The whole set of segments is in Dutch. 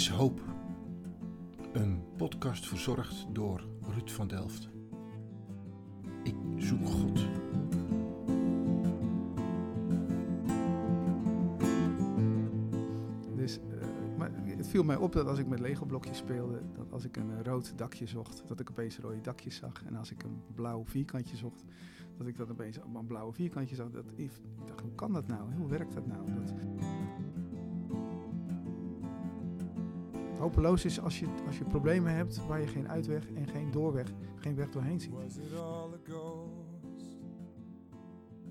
is hoop. Een podcast verzorgd door Ruud van Delft. Ik zoek God. Dus, eh, maar het viel mij op dat als ik met Lego-blokjes speelde, dat als ik een eh, rood dakje zocht, dat ik opeens rode dakjes zag. En als ik een blauw vierkantje zocht, dat ik dat opeens op een blauwe vierkantje zag. Dat, ik dacht, hoe kan dat nou? Hoe werkt dat nou? Dat... Hopeloos is als je, als je problemen hebt waar je geen uitweg en geen doorweg, geen weg doorheen ziet.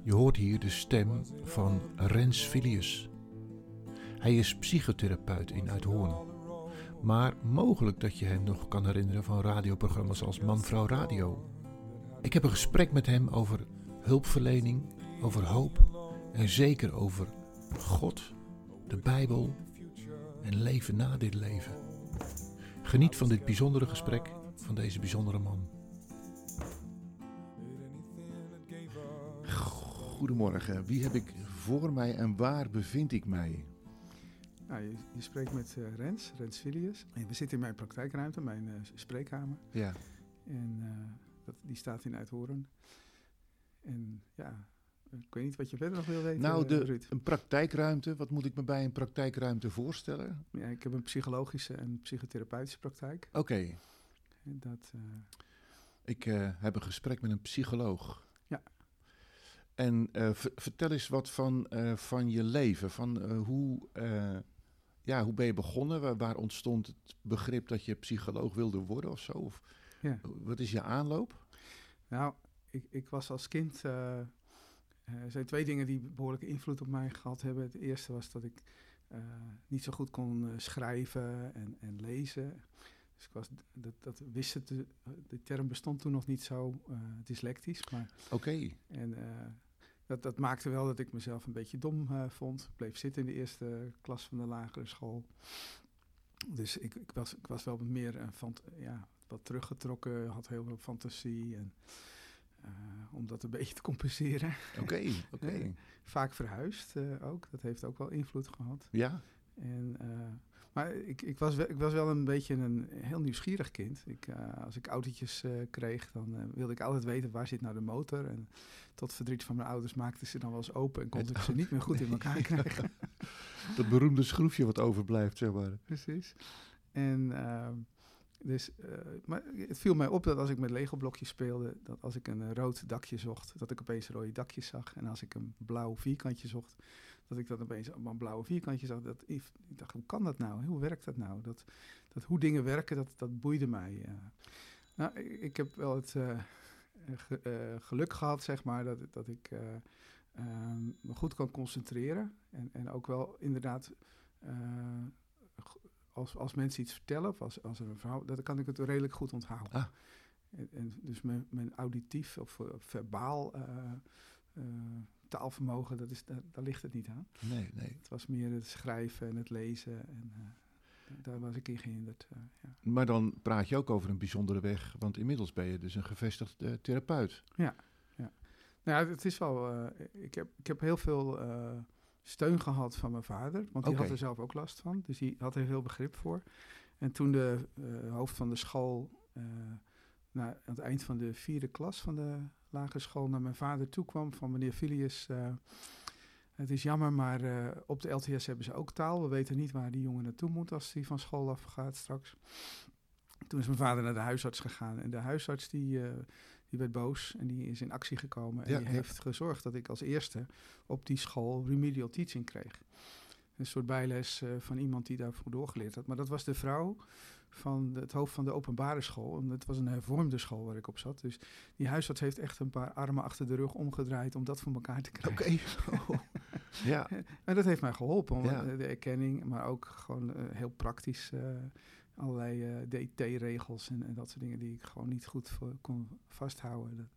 Je hoort hier de stem van Rens Filius. Hij is psychotherapeut in Uithoorn. Maar mogelijk dat je hem nog kan herinneren van radioprogramma's als Man-Vrouw Radio. Ik heb een gesprek met hem over hulpverlening, over hoop en zeker over God, de Bijbel en leven na dit leven. Geniet van dit bijzondere gesprek van deze bijzondere man. Goedemorgen, wie heb ik voor mij en waar bevind ik mij? Nou, je, je spreekt met eh, Rens, Rens Filius. En we zitten in mijn praktijkruimte, mijn eh, spreekkamer. Ja, En eh, dat, die staat in Uithoren. En ja, ik weet niet wat je verder nog wil weten, nou, eh, de, Ruud. een praktijkruimte, wat moet ik me bij een praktijkruimte voorstellen? Ja, ik heb een psychologische en psychotherapeutische praktijk. Oké, dat, eh, ik eh, heb een gesprek met een psycholoog. Ja. En eh, ver- vertel eens wat van, eh, van je leven, van eh, hoe, eh, ja, hoe ben je begonnen? Waar, waar ontstond het begrip dat je psycholoog wilde worden of zo? Of, Ja. Wat is je aanloop? nou, ik, ik was als kind... eh, er zijn twee dingen die behoorlijke invloed op mij gehad hebben. Het eerste was dat ik eh, niet zo goed kon eh, schrijven en, en lezen. Dus ik was, dat, dat wist het, de, term bestond toen nog niet zo dyslectisch, maar... Oké, En dat, dat maakte wel dat ik mezelf een beetje dom vond. Ik bleef zitten in de eerste klas van de lagere school. Dus ik, ik, was, ik was wel meer fant ja, wat teruggetrokken, had heel veel fantasie. En, dat een beetje te compenseren. oké, oké. Vaak verhuisd eh, ook, dat heeft ook wel invloed gehad. Ja, En, eh, maar ik, ik, was wel, ik was wel een beetje een heel nieuwsgierig kind. Ik, eh, als ik autootjes eh, kreeg, dan eh, wilde ik altijd weten waar zit nou de motor. En tot verdriet van mijn ouders maakten ze dan wel eens open en kon Het ik ze niet meer goed in elkaar krijgen. dat beroemde schroefje wat overblijft, zeg maar. Precies. En ehm, dus, eh, maar het viel mij op dat als ik met Lego-blokjes speelde, dat als ik een eh, rood dakje zocht, dat ik opeens rode dakjes zag. En als ik een blauw vierkantje zocht, dat ik dat opeens op een blauwe vierkantje zag. Dat, ik dacht, hoe kan dat nou? Hoe werkt dat nou? Dat, dat hoe dingen werken, dat, dat boeide mij. eh. Nou, ik, heb wel het ge- geluk gehad, zeg maar, dat, dat ik eh, ehm, me goed kan concentreren. En, en ook wel inderdaad als, als mensen iets vertellen, of als, als er een verhaal, dan kan ik het redelijk goed onthouden. Ah. En, en dus mijn, mijn auditief of eh, verbaal eh, eh, taalvermogen, dat is, daar, daar ligt het niet aan. Nee, nee. Het was meer het schrijven en het lezen en daar was ik in gehinderd. eh, ja. Maar dan praat je ook over een bijzondere weg, want inmiddels ben je dus een gevestigd therapeut. Nou ja, het is wel. ik, heb, ik heb heel veel steun gehad van mijn vader, want die had er zelf ook last van. Dus die had er heel begrip voor. En toen de eh, hoofd van de school, na, aan het eind van de vierde klas van de lagere school, naar mijn vader toe kwam van meneer Filius. eh, het is jammer, maar op de LTS hebben ze ook taal. We weten niet waar die jongen naartoe moet als hij van school afgaat straks. Toen is mijn vader naar de huisarts gegaan. En de huisarts die, die werd boos en die is in actie gekomen. En Ja, die ja. heeft gezorgd dat ik als eerste op die school remedial teaching kreeg. Een soort bijles eh, van iemand die daarvoor doorgeleerd had. Maar dat was de vrouw van de- het hoofd van de openbare school. En het was een hervormde school waar ik op zat. Dus die huisarts heeft echt een paar armen achter de rug omgedraaid om dat voor elkaar te krijgen. Oké. ja, En dat heeft mij geholpen, om, Ja. eh, de erkenning, maar ook gewoon eh, heel praktisch eh, allerlei eh, DT-regels en, en dat soort dingen die ik gewoon niet goed voor, kon vasthouden. Dat,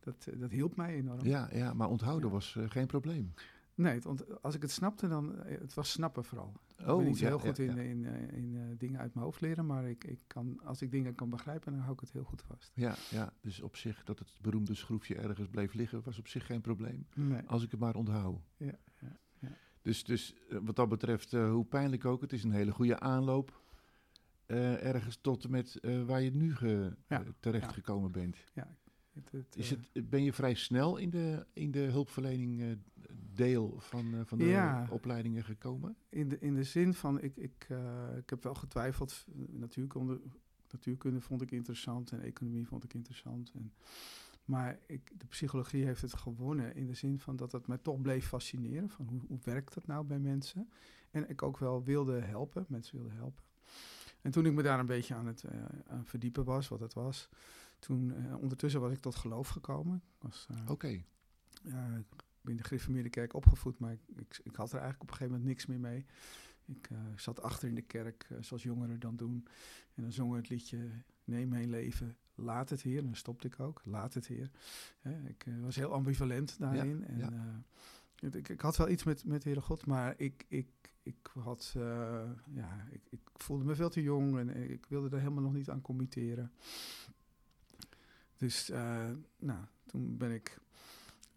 dat, eh, dat hielp mij enorm. ja, ja, maar onthouden Ja. was eh, geen probleem. Nee, het, als ik het snapte, dan het was snappen vooral. ik Oh, ben niet zo ja, heel goed ja, in, in, in dingen uit mijn hoofd leren, maar ik, ik kan, als ik dingen kan begrijpen, dan hou ik het heel goed vast. Ja, ja, dus op zich dat het beroemde schroefje ergens bleef liggen, was op zich geen probleem. Nee. Als ik het maar onthoud. Ja, ja. Dus, dus wat dat betreft, hoe pijnlijk ook, het is een hele goede aanloop eh, ergens tot en met eh, waar je nu ge, Ja, eh, terecht ja. gekomen bent. Het, het, Is het, ben je vrij snel in de, in de hulpverlening deel van, van de Ja. opleidingen gekomen? in, de, in de zin van, ik, ik, ik heb wel getwijfeld. Natuurkunde, natuurkunde vond ik interessant en economie vond ik interessant. En, maar ik, de psychologie heeft het gewonnen in de zin van dat het mij toch bleef fascineren. Van hoe, hoe werkt dat nou bij mensen? En ik ook wel wilde helpen, mensen wilde helpen. En toen ik me daar een beetje aan het eh, aan verdiepen was, wat het was, toen eh, ondertussen was ik tot geloof gekomen. Eh, Oké, ja, ik ben in de gereformeerde kerk opgevoed, maar ik, ik, ik had er eigenlijk op een gegeven moment niks meer mee. Ik zat achter in de kerk, zoals jongeren dan doen. En dan zongen we het liedje Neem mijn leven, laat het Heer. En dan stopte ik ook, laat het Heer. Ik was heel ambivalent daarin. en, ja. Ik, ik had wel iets met, met Heere God, maar ik, ik, ik, had, eh, ja, ik, ik voelde me veel te jong en ik wilde er helemaal nog niet aan committeren. Dus eh, nou, toen ben ik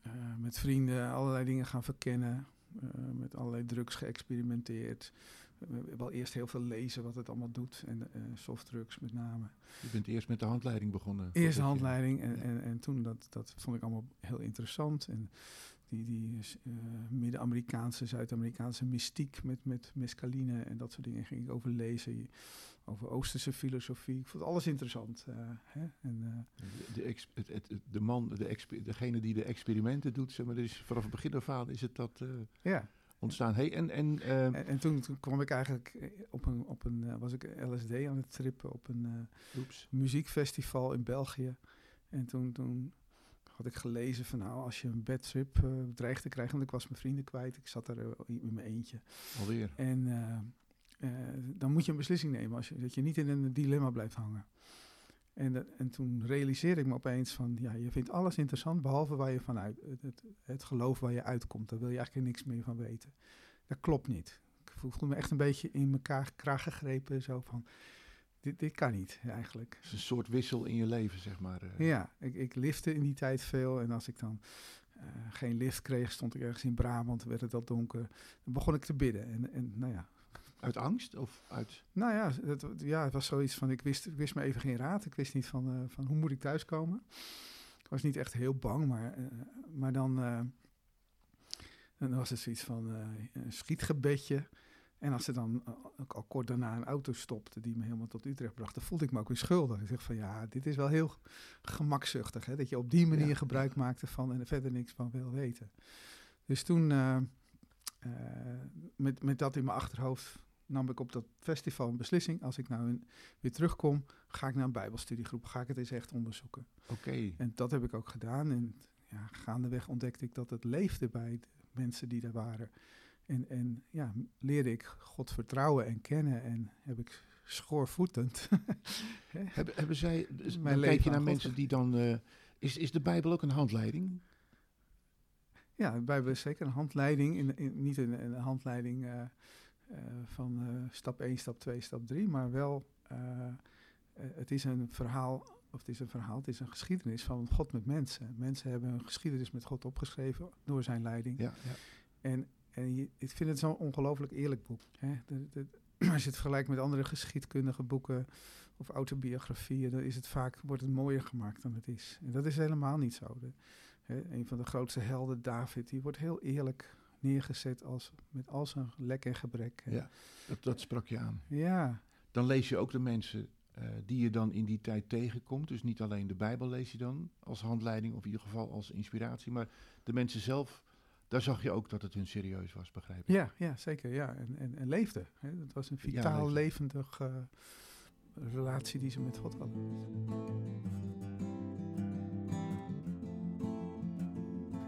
eh, met vrienden allerlei dingen gaan verkennen. met allerlei drugs geëxperimenteerd. Eh, wel eerst heel veel lezen wat het allemaal doet. En softdrugs met name. je bent eerst met de handleiding begonnen. Eerst de handleiding en, en, en toen, dat, dat vond ik allemaal heel interessant. En die, die eh, Midden-Amerikaanse, Zuid-Amerikaanse mystiek met, met mescaline en dat soort dingen ging ik over lezen. Over Oosterse filosofie. Ik vond alles interessant. eh, hè? En, eh, De, ex- het, het, de man, de degene die de experimenten doet, zeg maar, dus vanaf het begin af aan is het dat ja, ontstaan. Hey, en, en, en, en toen, toen kwam ik eigenlijk op een, op een was ik LSD aan het trippen op een muziekfestival in België. En toen, toen had ik gelezen van nou, als je een bad trip eh, dreigt te krijgen, want ik was mijn vrienden kwijt, ik zat er eh, in mijn eentje. Alweer. En eh, dan moet je een beslissing nemen, als je, dat je niet in een dilemma blijft hangen. En, en toen realiseerde ik me opeens van, ja, je vindt alles interessant, behalve waar je vanuit, het, het, het geloof waar je uitkomt, daar wil je eigenlijk niks meer van weten. Dat klopt niet. Ik voelde me echt een beetje in elkaar kraag gegrepen, zo van, dit, dit kan niet eigenlijk. Het is een soort wissel in je leven, zeg maar. eh. Ja, ik, ik lifte in die tijd veel. En als ik dan eh, geen lift kreeg, stond ik ergens in Brabant, werd het al donker. Dan begon ik te bidden. En, en nou ja, Uit angst of uit... nou ja, het, ja, het was zoiets van, ik wist, ik wist me even geen raad. Ik wist niet van, eh, van hoe moet ik thuiskomen. Ik was niet echt heel bang, maar, maar dan, dan was het zoiets van een schietgebedje. En als er dan eh, ook al kort daarna een auto stopte die me helemaal tot Utrecht bracht, dan voelde ik me ook weer schuldig. Ik zeg van ja, dit is wel heel gemakzuchtig, hè, dat je op die manier Ja, gebruik maakte van en er verder niks van wil weten. Dus toen, eh, eh, met, met dat in mijn achterhoofd, nam ik op dat festival een beslissing. Als ik nou in- weer terugkom, ga ik naar een bijbelstudiegroep, ga ik het eens echt onderzoeken. Oké, En dat heb ik ook gedaan. En ja, gaandeweg ontdekte ik dat het leefde bij de mensen die daar waren. En, en ja, leerde ik God vertrouwen en kennen. En heb ik schoorvoetend. hebben, hebben zij... Dus Mijn dan kijk je naar God mensen die dan... eh, is, is de Bijbel ook een handleiding? ja, de Bijbel is zeker een handleiding. In, in, niet een, een handleiding eh, eh, van stap 1, stap 2, stap 3. Maar wel, het is een verhaal, of het is een verhaal, het is een geschiedenis van God met mensen. Mensen hebben een geschiedenis met God opgeschreven door zijn leiding. Ja, ja. En, en je, ik vind het zo'n ongelooflijk eerlijk boek. Hè? De, de, als je het vergelijkt met andere geschiedkundige boeken of autobiografieën, dan is het vaak, wordt het mooier gemaakt dan het is. En dat is helemaal niet zo. De, hè, een van de grootste helden, David, die wordt heel eerlijk neergezet als, met al zijn lek en gebrek. hè. Ja. Dat, dat sprak je aan. ja, Dan lees je ook de mensen eh, die je dan in die tijd tegenkomt. Dus niet alleen de Bijbel lees je dan als handleiding, of in ieder geval als inspiratie. Maar de mensen zelf, daar zag je ook dat het hun serieus was, begrijp ik. ja, ja, zeker. Ja. En, en, en leefde. Hè? Het was een Ja, vitaal, leefde. levendig eh, relatie die ze met God hadden.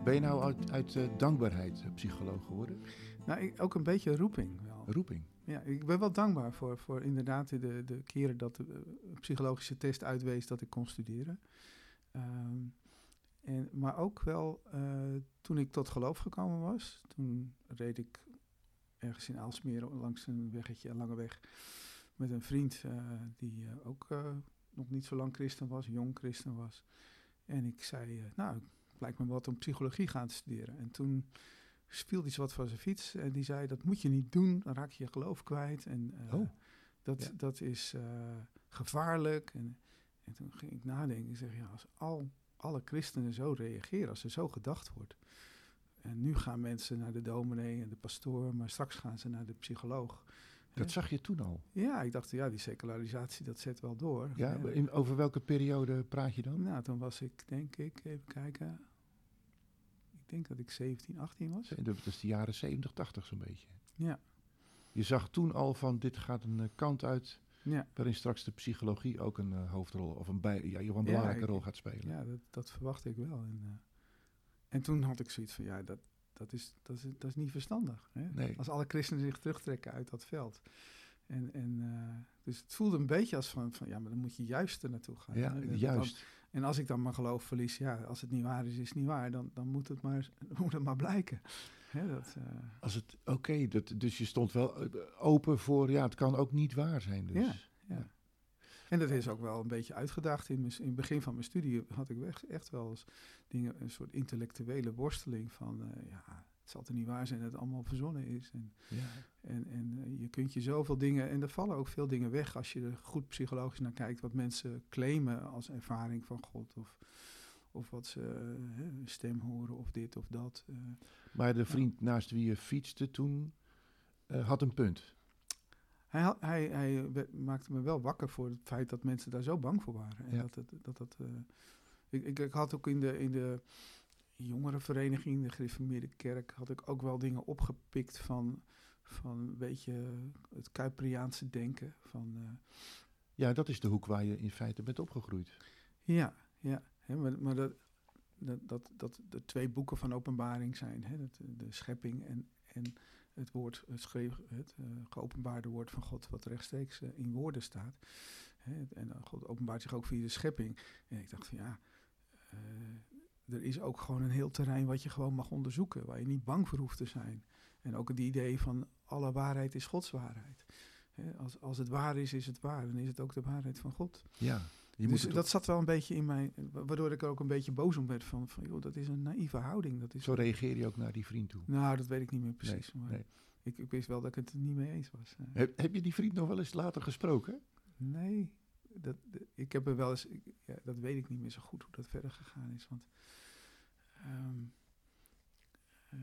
Ben je nou uit, uit eh, dankbaarheid eh, psycholoog geworden? Nou, ik, ook een beetje roeping wel. Roeping. Ja, ik ben wel dankbaar voor, voor inderdaad de, de keren dat de psychologische test uitwees dat ik kon studeren. Ehm, en, maar ook wel toen ik tot geloof gekomen was, toen reed ik ergens in Aalsmeer langs een weggetje, een lange weg, met een vriend eh, die eh, ook eh, nog niet zo lang christen was, jong christen was. En ik zei, nou, het lijkt me wat om psychologie gaan te studeren. En toen viel iets wat van zijn fiets en die zei, dat moet je niet doen, dan raak je je geloof kwijt. En, Oh. Dat, Ja. dat is gevaarlijk. En, en toen ging ik nadenken. Ik zeg, ja, als al, alle christenen zo reageren, als er zo gedacht wordt. En nu gaan mensen naar de dominee en de pastoor, maar straks gaan ze naar de psycholoog. Dat zag je toen al. Ja, ik dacht, ja, die secularisatie, dat zet wel door. Ja, in, over welke periode praat je dan? Nou, toen was ik, denk ik, even kijken. Ik denk dat ik 17, 18 was. Dat is de jaren 70, 80 zo'n beetje. Ja, Je zag toen al van dit gaat een eh, kant uit ja, waarin straks de psychologie ook een eh, hoofdrol of een, bij, ja, een belangrijke ik- rol gaat spelen. ja dat, dat verwachtte ik wel. En, eh, en toen had ik zoiets van, ja, dat, dat, is, dat, is, dat is niet verstandig. Hè? Nee. Als alle christenen zich terugtrekken uit dat veld. En, en, eh, dus het voelde een beetje als van, van, ja, maar dan moet je juist er naartoe gaan. Ja, hè. Juist. En als ik dan mijn geloof verlies, ja, als het niet waar is, is het niet waar. Dan, dan moet, het maar, moet het maar blijken. Hè, dat, eh, Als het, oké, dat dus je stond wel eh, open voor, ja, het kan ook niet waar zijn. Dus. Ja. Ja. En dat is ook wel een beetje uitgedaagd. In, in het begin van mijn studie had ik echt, echt wel eens dingen, een soort intellectuele worsteling van, eh, ja, het zal toch niet waar zijn dat het allemaal verzonnen is. En, Ja. en, en eh, je kunt je zoveel dingen, en er vallen ook veel dingen weg als je er goed psychologisch naar kijkt, wat mensen claimen als ervaring van God. Of, of wat ze, eh, hè, stem horen of dit of dat. eh. Maar de vriend naast wie je fietste toen had een punt. Hij, hij, hij maakte me wel wakker voor het feit dat mensen daar zo bang voor waren. En Ja. dat, het, dat, dat, ik, ik, ik had ook in de, in de jongerenvereniging, de gereformeerde kerk, had ik ook wel dingen opgepikt van, van weet je, het Kuiperiaanse denken. Van, eh, Ja, dat is de hoek waar je in feite bent opgegroeid. ja, ja. Hè, maar maar dat, dat, dat, dat de twee boeken van openbaring zijn. Hè, dat, de schepping en, en het woord, het, schreef, het eh, geopenbaarde woord van God, wat rechtstreeks eh, in woorden staat. Hè, en eh, God openbaart zich ook via de schepping. En ik dacht van ja, eh, er is ook gewoon een heel terrein wat je gewoon mag onderzoeken, waar je niet bang voor hoeft te zijn. En ook het idee van alle waarheid is Gods waarheid. Als, als het waar is, is het waar. Dan is het ook de waarheid van God. Ja, je dus moet dat zat wel een beetje in mij, wa- waardoor ik er ook een beetje boos om werd van, van joh, dat is een naïeve houding. Dat is, Zo reageer je ook naar die vriend toe. nou, dat weet ik niet meer precies. maar nee. Ik, ik wist wel dat ik het er niet mee eens was. eh. Heb, heb je die vriend nog wel eens later gesproken? Nee, dat, ik heb er wel eens, ik- ja, dat weet ik niet meer zo goed hoe dat verder gegaan is. Want ehm, eh,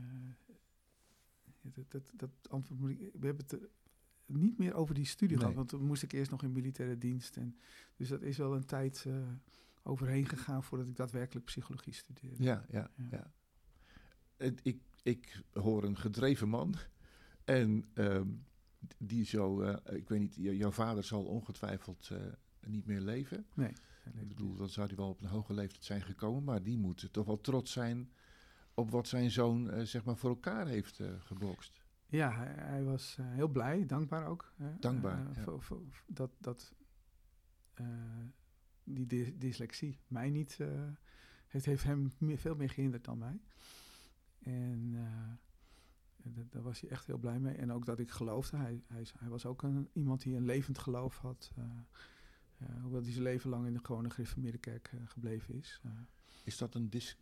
dat, dat, dat antwoord moet ik, we hebben het niet meer over die studie Nee. gehad, want toen moest ik eerst nog in militaire dienst. En, dus dat is wel een tijd eh, overheen gegaan voordat ik daadwerkelijk psychologie studeerde. Ja, ja, Ja. ja. Het, ik, ik hoor een gedreven man. En ehm, die zo, eh, ik weet niet, jouw vader zal ongetwijfeld niet meer leven. Nee. Ik bedoel, dan zou hij wel op een hoge leeftijd zijn gekomen. Maar die moet toch wel trots zijn op wat zijn zoon eh, zeg maar voor elkaar heeft eh gebokst. Ja, hij, hij was eh, heel blij, dankbaar ook. hè, Dankbaar, ja. voor, voor- dat dat die dys- dyslexie mij niet... het heeft hem meer, veel meer gehinderd dan mij. En da- daar was hij echt heel blij mee. En ook dat ik geloofde. Hij, hij, hij was ook een, iemand die een levend geloof had. Eh, hoewel hij zijn leven lang in de gewone gereformeerde kerk eh, gebleven is. Eh, Is dat een dis,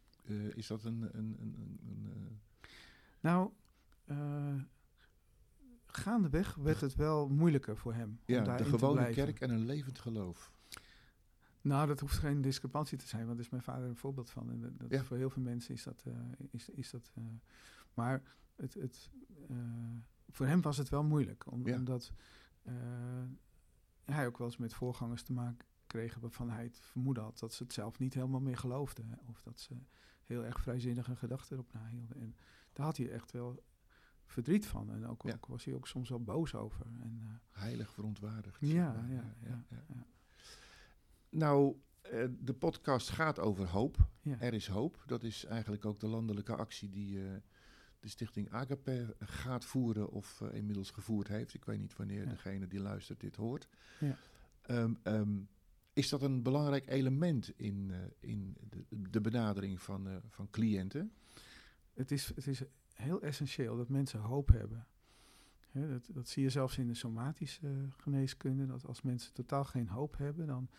is dat een, een, een, een, Nou, gaandeweg werd het wel moeilijker voor hem. om ja, de gewone kerk en een levend geloof? Nou, dat hoeft geen discrepantie te zijn, want daar is mijn vader een voorbeeld van. En dat, dat Ja. voor heel veel mensen is dat. is, is dat maar het, het, voor hem was het wel moeilijk, om- Ja. omdat hij ook wel eens met voorgangers te maken kreeg waarvan hij het vermoeden had dat ze het zelf niet helemaal meer geloofden. Of dat ze heel erg vrijzinnige gedachten erop nahielden. En daar had hij echt wel verdriet van. En ook, Ja. ook was hij ook soms wel boos over. En, eh, Heilig verontwaardigd. ja, maar. ja, ja, ja. Nou, eh, de podcast gaat over hoop. Er is hoop. Dat is eigenlijk ook de landelijke actie die eh, de stichting Agape gaat voeren of eh, inmiddels gevoerd heeft. Ik weet niet wanneer Ja. degene die luistert dit hoort. Ja. Ehm, ehm, is dat een belangrijk element in, eh, in de, de benadering van, eh, van cliënten? het, is, het is heel essentieel dat mensen hoop hebben. Hè, dat, dat zie je zelfs in de somatische eh, geneeskunde. Dat als mensen totaal geen hoop hebben, dan,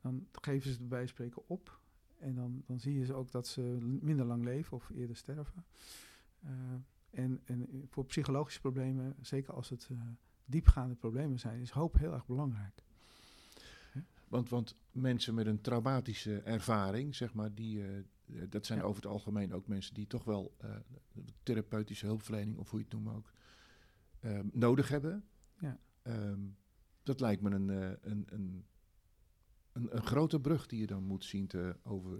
dan geven ze het bij wijze van spreken op. En dan, dan zie je ze ook dat ze minder lang leven of eerder sterven. Eh, en, en voor psychologische problemen, zeker als het eh, diepgaande problemen zijn, is hoop heel erg belangrijk. Want, want mensen met een traumatische ervaring, zeg maar, die, eh, dat zijn Ja. over het algemeen ook mensen die toch wel therapeutische hulpverlening, of hoe je het noemt ook, eh, nodig hebben. Ja. Ehm, dat lijkt me een, een, een, een, een grote brug die je dan moet zien te, over,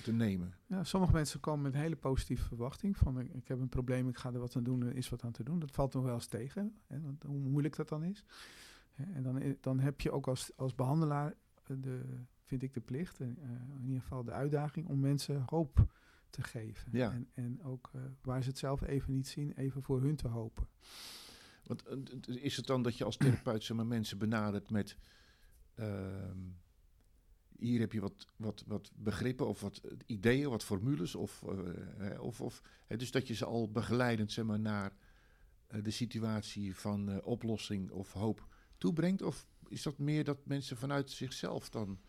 te nemen. Ja, sommige mensen komen met een hele positieve verwachting van ik, heb een probleem, ik ga er wat aan doen, er is wat aan te doen. Dat valt nog wel eens tegen, hè, want hoe moeilijk dat dan is. En dan, i- dan heb je ook als, als behandelaar eh, de, vind ik de plicht, en, eh, in ieder geval de uitdaging om mensen hoop te geven. Ja. En, en ook eh, waar ze het zelf even niet zien, even voor hun te hopen. Want eh, is het dan dat je als therapeut zeg maar, mensen benadert met... ehm, hier heb je wat, wat, wat begrippen of wat ideeën, wat formules. Of, eh, of, of, dus dat je ze al begeleidend zeg maar, naar eh, de situatie van eh, oplossing of hoop toebrengt? Of is dat meer dat mensen vanuit zichzelf dan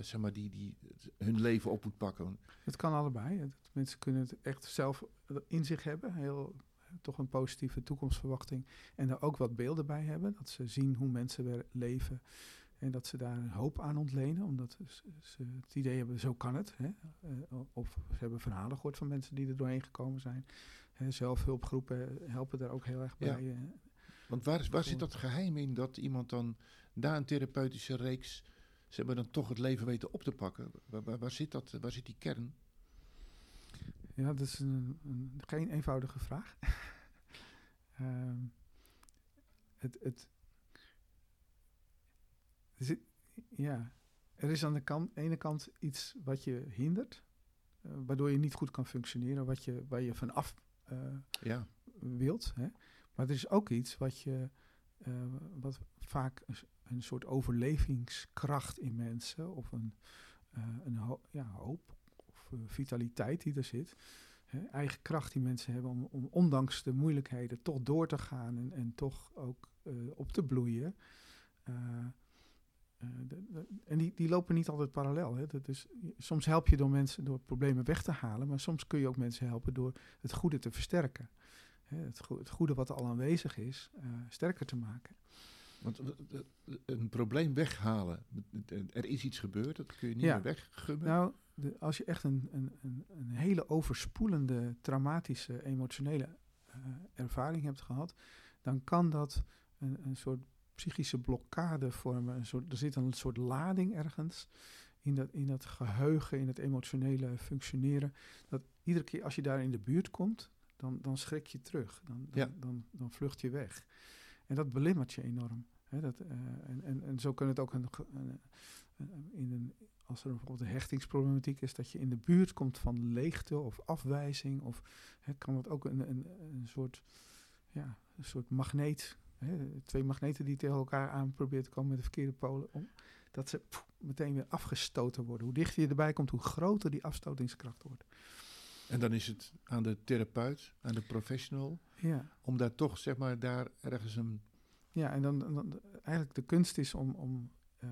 zeg maar, die, die hun leven op moet pakken? Het kan allebei. Mensen kunnen het echt zelf in zich hebben. Heel, toch een positieve toekomstverwachting. En daar ook wat beelden bij hebben. Dat ze zien hoe mensen leven. En dat ze daar hoop aan ontlenen. Omdat ze, ze het idee hebben, zo kan het. Hè? Eh, of ze hebben verhalen gehoord van mensen die er doorheen gekomen zijn. Zelfhulpgroepen helpen daar ook heel erg bij. eh. Want waar, is- waar zit dat geheim in dat iemand dan na een therapeutische reeks zeg maar, dan toch het leven weten op te pakken? Waar, waar, waar zit, dat, waar zit die kern? Ja, dat is een, een- geen eenvoudige vraag. Ehm, het, het, zit, ja, er is aan de kant, ene kant iets wat je hindert, eh, waardoor je niet goed kan functioneren, wat je, waar je van af eh, Ja, wilt. Hè? Maar er is ook iets wat je, eh, wat vaak een, soort overlevingskracht in mensen of een, een ho- ja, hoop of vitaliteit die er zit. Hè? Eigen kracht die mensen hebben om, om ondanks de moeilijkheden toch door te gaan en, en toch ook op te bloeien. Eh, de- de- en die, die lopen niet altijd parallel. Hè? Dat is, soms help je door mensen door problemen weg te halen, maar soms kun je ook mensen helpen door het goede te versterken. Hè, het, go- het goede wat al aanwezig is, eh, sterker te maken. want eh, een probleem weghalen. Er is iets gebeurd, dat kun je niet Ja. meer weggummen. Nou, de, als je echt een, een, een, een hele overspoelende, traumatische, emotionele ervaring hebt gehad, dan kan dat een, een soort psychische blokkade vormen. Een soort, er zit een soort lading ergens in dat, in dat geheugen, in het emotionele functioneren. Dat iedere keer als je daar in de buurt komt, dan, dan schrik je terug. Dan, dan, Ja. dan, dan vlucht je weg. En dat belemmert je enorm. Dat, eh, en, en, en zo kan het ook een, een- in een, als er bijvoorbeeld een hechtingsproblematiek is, dat je in de buurt komt van leegte of afwijzing, of hè, kan het ook een, een, een soort, ja, een soort magneet, twee magneten die tegen elkaar aan proberen te komen met de verkeerde polen, om, dat ze pff, meteen weer afgestoten worden. Hoe dichter je erbij komt, hoe groter die afstotingskracht wordt. En dan is het aan de therapeut, aan de professional, Ja. om daar toch zeg maar daar ergens een... Ja, en dan, dan eigenlijk de kunst is om, om eh,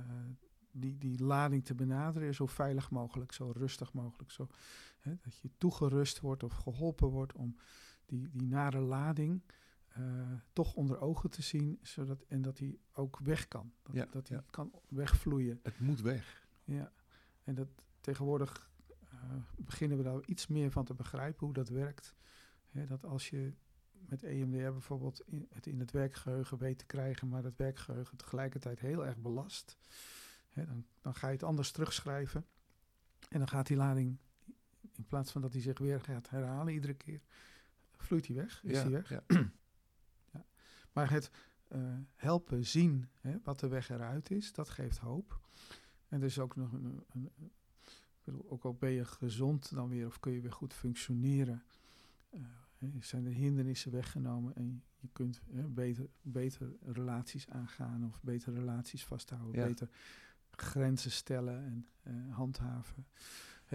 die, die lading te benaderen zo veilig mogelijk, zo rustig mogelijk. Zo, hè, dat je toegerust wordt of geholpen wordt om die, die nare lading eh, toch onder ogen te zien, zodat, en dat die ook weg kan. Dat, Ja, dat ja. kan wegvloeien. Het moet weg. Ja, en dat tegenwoordig eh, beginnen we daar iets meer van te begrijpen hoe dat werkt. Hè, dat als je met EMDR bijvoorbeeld in, het in het werkgeheugen weet te krijgen, maar dat werkgeheugen tegelijkertijd heel erg belast, hè, dan, dan ga je het anders terugschrijven. En dan gaat die lading, in plaats van dat hij zich weer gaat herhalen iedere keer, vloeit hij weg, is ja, hij weg. Maar het eh, helpen zien hè, wat de weg eruit is, dat geeft hoop. En er is ook nog een, een, een- ik bedoel, ook al ben je gezond dan weer of kun je weer goed functioneren, eh, hè, zijn er hindernissen weggenomen en je kunt hè, beter, beter relaties aangaan of beter relaties vasthouden, Ja. beter grenzen stellen en eh, handhaven.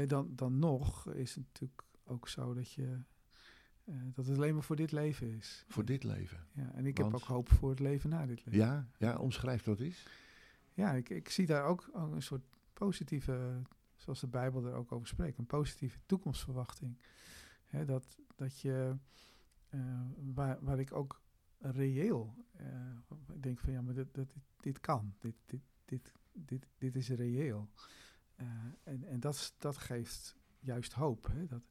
Dan, dan nog is het natuurlijk ook zo dat je eh, dat het alleen maar voor dit leven is. Voor dit leven. Ja, en ik Want- heb ook hoop voor het leven na dit leven. Ja, ja, omschrijf dat eens. Ja, ik, ik zie daar ook, ook een soort positieve, zoals de Bijbel er ook over spreekt, een positieve toekomstverwachting. Hè, dat, dat je, eh, waar, waar ik ook reëel. Uh, ik denk van ja, maar dit, dit, dit kan. Dit, dit, dit, dit, dit is reëel. En en dat, dat geeft juist hoop. Hè? Dat,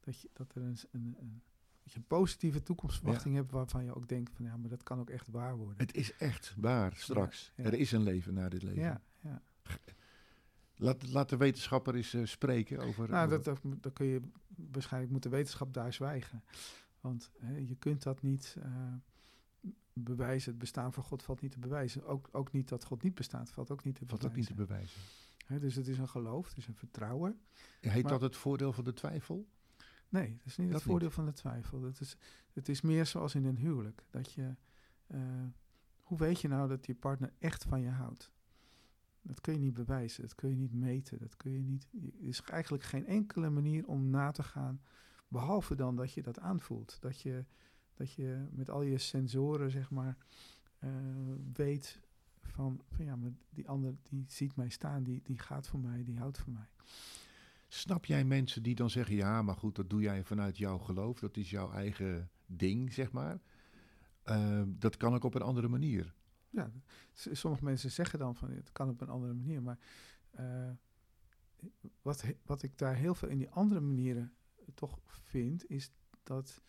dat, je, dat er een, een, een dat je een positieve toekomstverwachting hebt waarvan je ook denkt van ja, maar dat kan ook echt waar worden. Het is echt waar straks. Ja, Er is een leven na dit leven. Ja, ja. Laat, laat de wetenschapper eens uh, spreken over... Nou, dat, dat, kun je waarschijnlijk moet de wetenschap daar zwijgen. Want hè, je kunt dat niet uh, bewijzen. Het bestaan van God valt niet te bewijzen. Ook, ook niet dat God niet bestaat, valt ook niet te bewijzen. Valt ook niet te bewijzen. Hè, dus het is een geloof, het is een vertrouwen. Heet maar, dat het voordeel van de twijfel? Nee, dat is niet dat het voordeel niet. van de twijfel. Het is, het is meer zoals in een huwelijk. Dat je, uh, hoe weet je nou dat je partner echt van je houdt? Dat kun je niet bewijzen, dat kun je niet meten, dat kun je niet. Er is eigenlijk geen enkele manier om na te gaan, behalve dan dat je dat aanvoelt. Dat je, dat je met al je sensoren, zeg maar, uh, weet van, van ja, maar die ander die ziet mij staan, die, die gaat voor mij, die houdt van mij. Snap jij mensen die dan zeggen, ja, maar goed, dat doe jij vanuit jouw geloof, dat is jouw eigen ding, zeg maar. Uh, dat kan ook op een andere manier. Ja, sommige mensen zeggen dan van het kan op een andere manier, maar uh, wat, wat ik daar heel veel in die andere manieren toch vind, is dat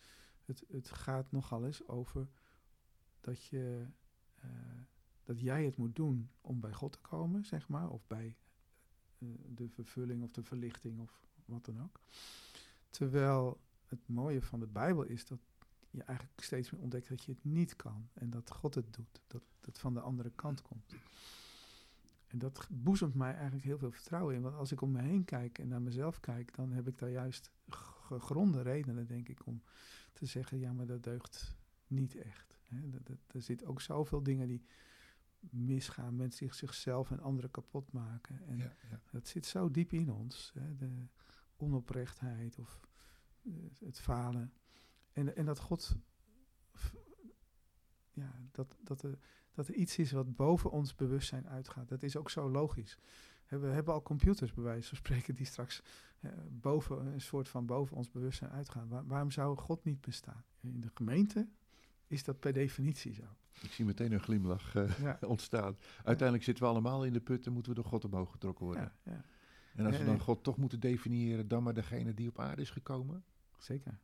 het, het gaat nogal eens over dat je uh, dat jij het moet doen om bij God te komen, zeg maar, of bij de vervulling of de verlichting of wat dan ook. Terwijl het mooie van de Bijbel is dat je eigenlijk steeds meer ontdekt dat je het niet kan. En dat God het doet. Dat het van de andere kant komt. En dat boezemt mij eigenlijk heel veel vertrouwen in. Want als ik om me heen kijk en naar mezelf kijk, dan heb ik daar juist gegronde redenen, denk ik, om te zeggen: ja, maar dat deugt niet echt. Er zit ook zoveel dingen die misgaan, mensen zich zichzelf en anderen kapot maken. En ja, ja. dat zit zo diep in ons. Hè. De onoprechtheid of uh, het falen. En, en dat God, ja, dat, dat, er, dat er iets is wat boven ons bewustzijn uitgaat. Dat is ook zo logisch. We hebben al computers, bij wijze van spreken, die straks eh, boven, een soort van boven ons bewustzijn uitgaan. Waar, waarom zou God niet bestaan? In de gemeente is dat per definitie zo. Ik zie meteen een glimlach uh, ja. ontstaan. Uiteindelijk zitten we allemaal in de put en moeten we door God omhoog getrokken worden. Ja, ja. En als we dan God toch moeten definiëren, dan maar degene die op aarde is gekomen. Zeker.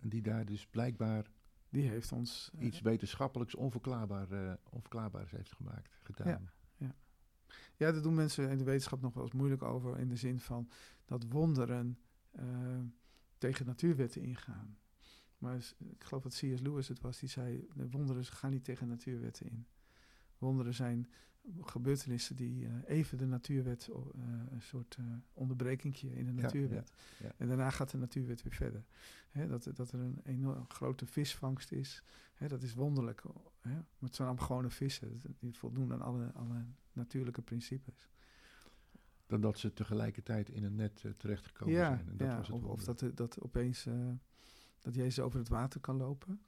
En die daar dus blijkbaar die heeft ons uh, iets wetenschappelijks onverklaarbaar, uh, onverklaarbaars heeft gemaakt, gedaan. Ja, ja. ja, daar doen mensen in de wetenschap nog wel eens moeilijk over. In de zin van dat wonderen tegen natuurwetten ingaan. Maar ik geloof dat C.S. Lewis het was, die zei: de wonderen gaan niet tegen natuurwetten in. Wonderen zijn gebeurtenissen die uh, even de natuurwet, uh, een soort uh, onderbrekingje in de natuurwet. Ja, ja, en daarna gaat de natuurwet weer verder. Hè, dat, dat er een enorm grote visvangst is, hè, dat is wonderlijk. Hè, maar het zijn allemaal gewone vissen, die voldoen aan alle, alle natuurlijke principes. Dan dat ze tegelijkertijd in een net terechtgekomen zijn. En dat ja, was het of, of dat, dat opeens, dat Jezus over het water kan lopen.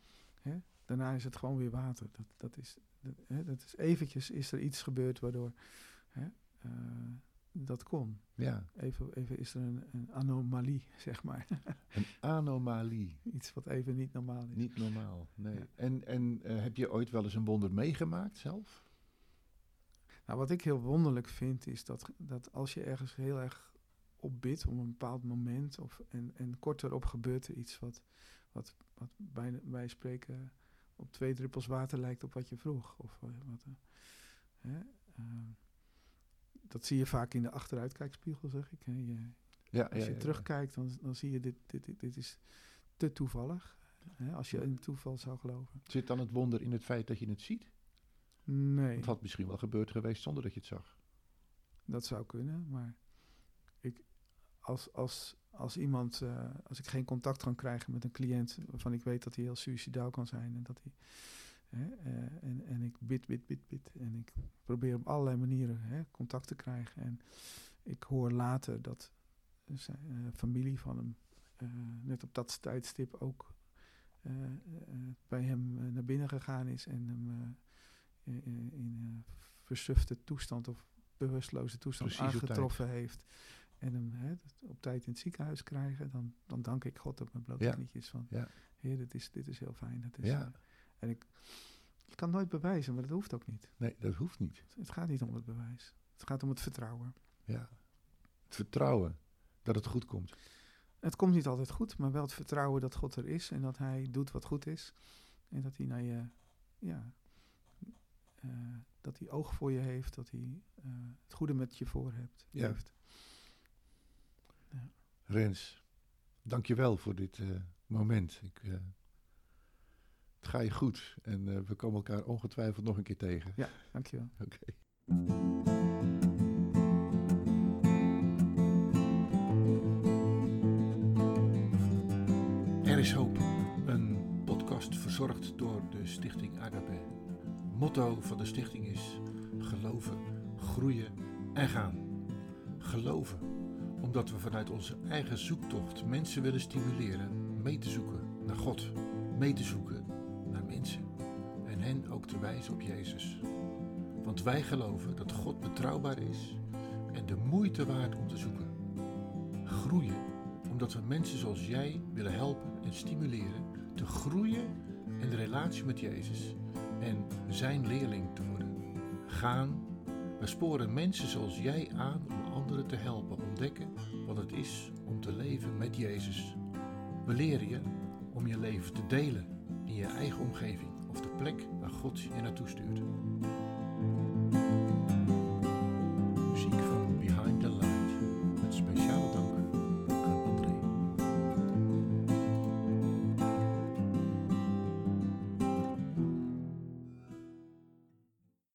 Hè? Daarna is het gewoon weer water. Dat, dat, is, dat, hè, dat is eventjes is er iets gebeurd waardoor hè, uh, dat kon. Ja. Even, even is er een, een anomalie, zeg maar. Een anomalie. iets wat even niet normaal is. Niet normaal, nee. Ja. En, en uh, heb je ooit wel eens een wonder meegemaakt zelf? Nou, wat ik heel wonderlijk vind, is dat, dat als je ergens heel erg op bidt om een bepaald moment, of, en, en kort erop gebeurt er iets wat, wat, wat bij, wij spreken op twee druppels water lijkt op wat je vroeg. Of wat, uh, hè, uh, dat zie je vaak in de achteruitkijkspiegel, zeg ik. Hè. Je, ja, als je ja, ja, terugkijkt, dan, dan zie je dit, dit, dit, dit is te toevallig. Hè, als je in toeval zou geloven. Zit dan het wonder in het feit dat je het ziet? Nee. Het had misschien wel gebeurd geweest zonder dat je het zag. Dat zou kunnen, maar als, als, als iemand, uh, als ik geen contact kan krijgen met een cliënt waarvan ik weet dat hij heel suicidaal kan zijn en dat hij. Hè, uh, en, en ik bid, bid, bid, bid. En ik probeer op allerlei manieren hè, contact te krijgen. En ik hoor later dat zijn uh, familie van hem net op dat tijdstip ook bij hem naar binnen gegaan is en hem in, in versufte toestand of bewusteloze toestand Precies aangetroffen heeft en hem hè, op tijd in het ziekenhuis krijgen, dan, dan dank ik God op mijn blote Ja. knietjes van, Ja. heer, dit is, dit is heel fijn. Dat is, Ja. eh, En ik, ik kan nooit bewijzen, maar dat hoeft ook niet. Nee, dat hoeft niet. Het gaat niet om het bewijs. Het gaat om het vertrouwen. Ja. Het vertrouwen dat het goed komt. Het komt niet altijd goed, maar wel het vertrouwen dat God er is en dat Hij doet wat goed is. En dat Hij naar je, ja, eh, dat Hij oog voor je heeft, dat Hij eh, het goede met je voor hebt. Ja. heeft. Rens, dank je wel voor dit eh, moment. Ik, eh, het gaat je goed en eh, we komen elkaar ongetwijfeld nog een keer tegen. Ja, dankjewel. Oké. Er is hoop. Een podcast verzorgd door de Stichting Agape. Motto van de stichting is geloven, groeien en gaan. Geloven, omdat we vanuit onze eigen zoektocht mensen willen stimuleren mee te zoeken naar God, mee te zoeken naar mensen en hen ook te wijzen op Jezus. Want wij geloven dat God betrouwbaar is en de moeite waard om te zoeken. Groeien, omdat we mensen zoals jij willen helpen en stimuleren te groeien in de relatie met Jezus en zijn leerling te worden. Gaan, we sporen mensen zoals jij aan anderen te helpen ontdekken wat het is om te leven met Jezus. We leren je om je leven te delen in je eigen omgeving of de plek waar God je naartoe stuurt.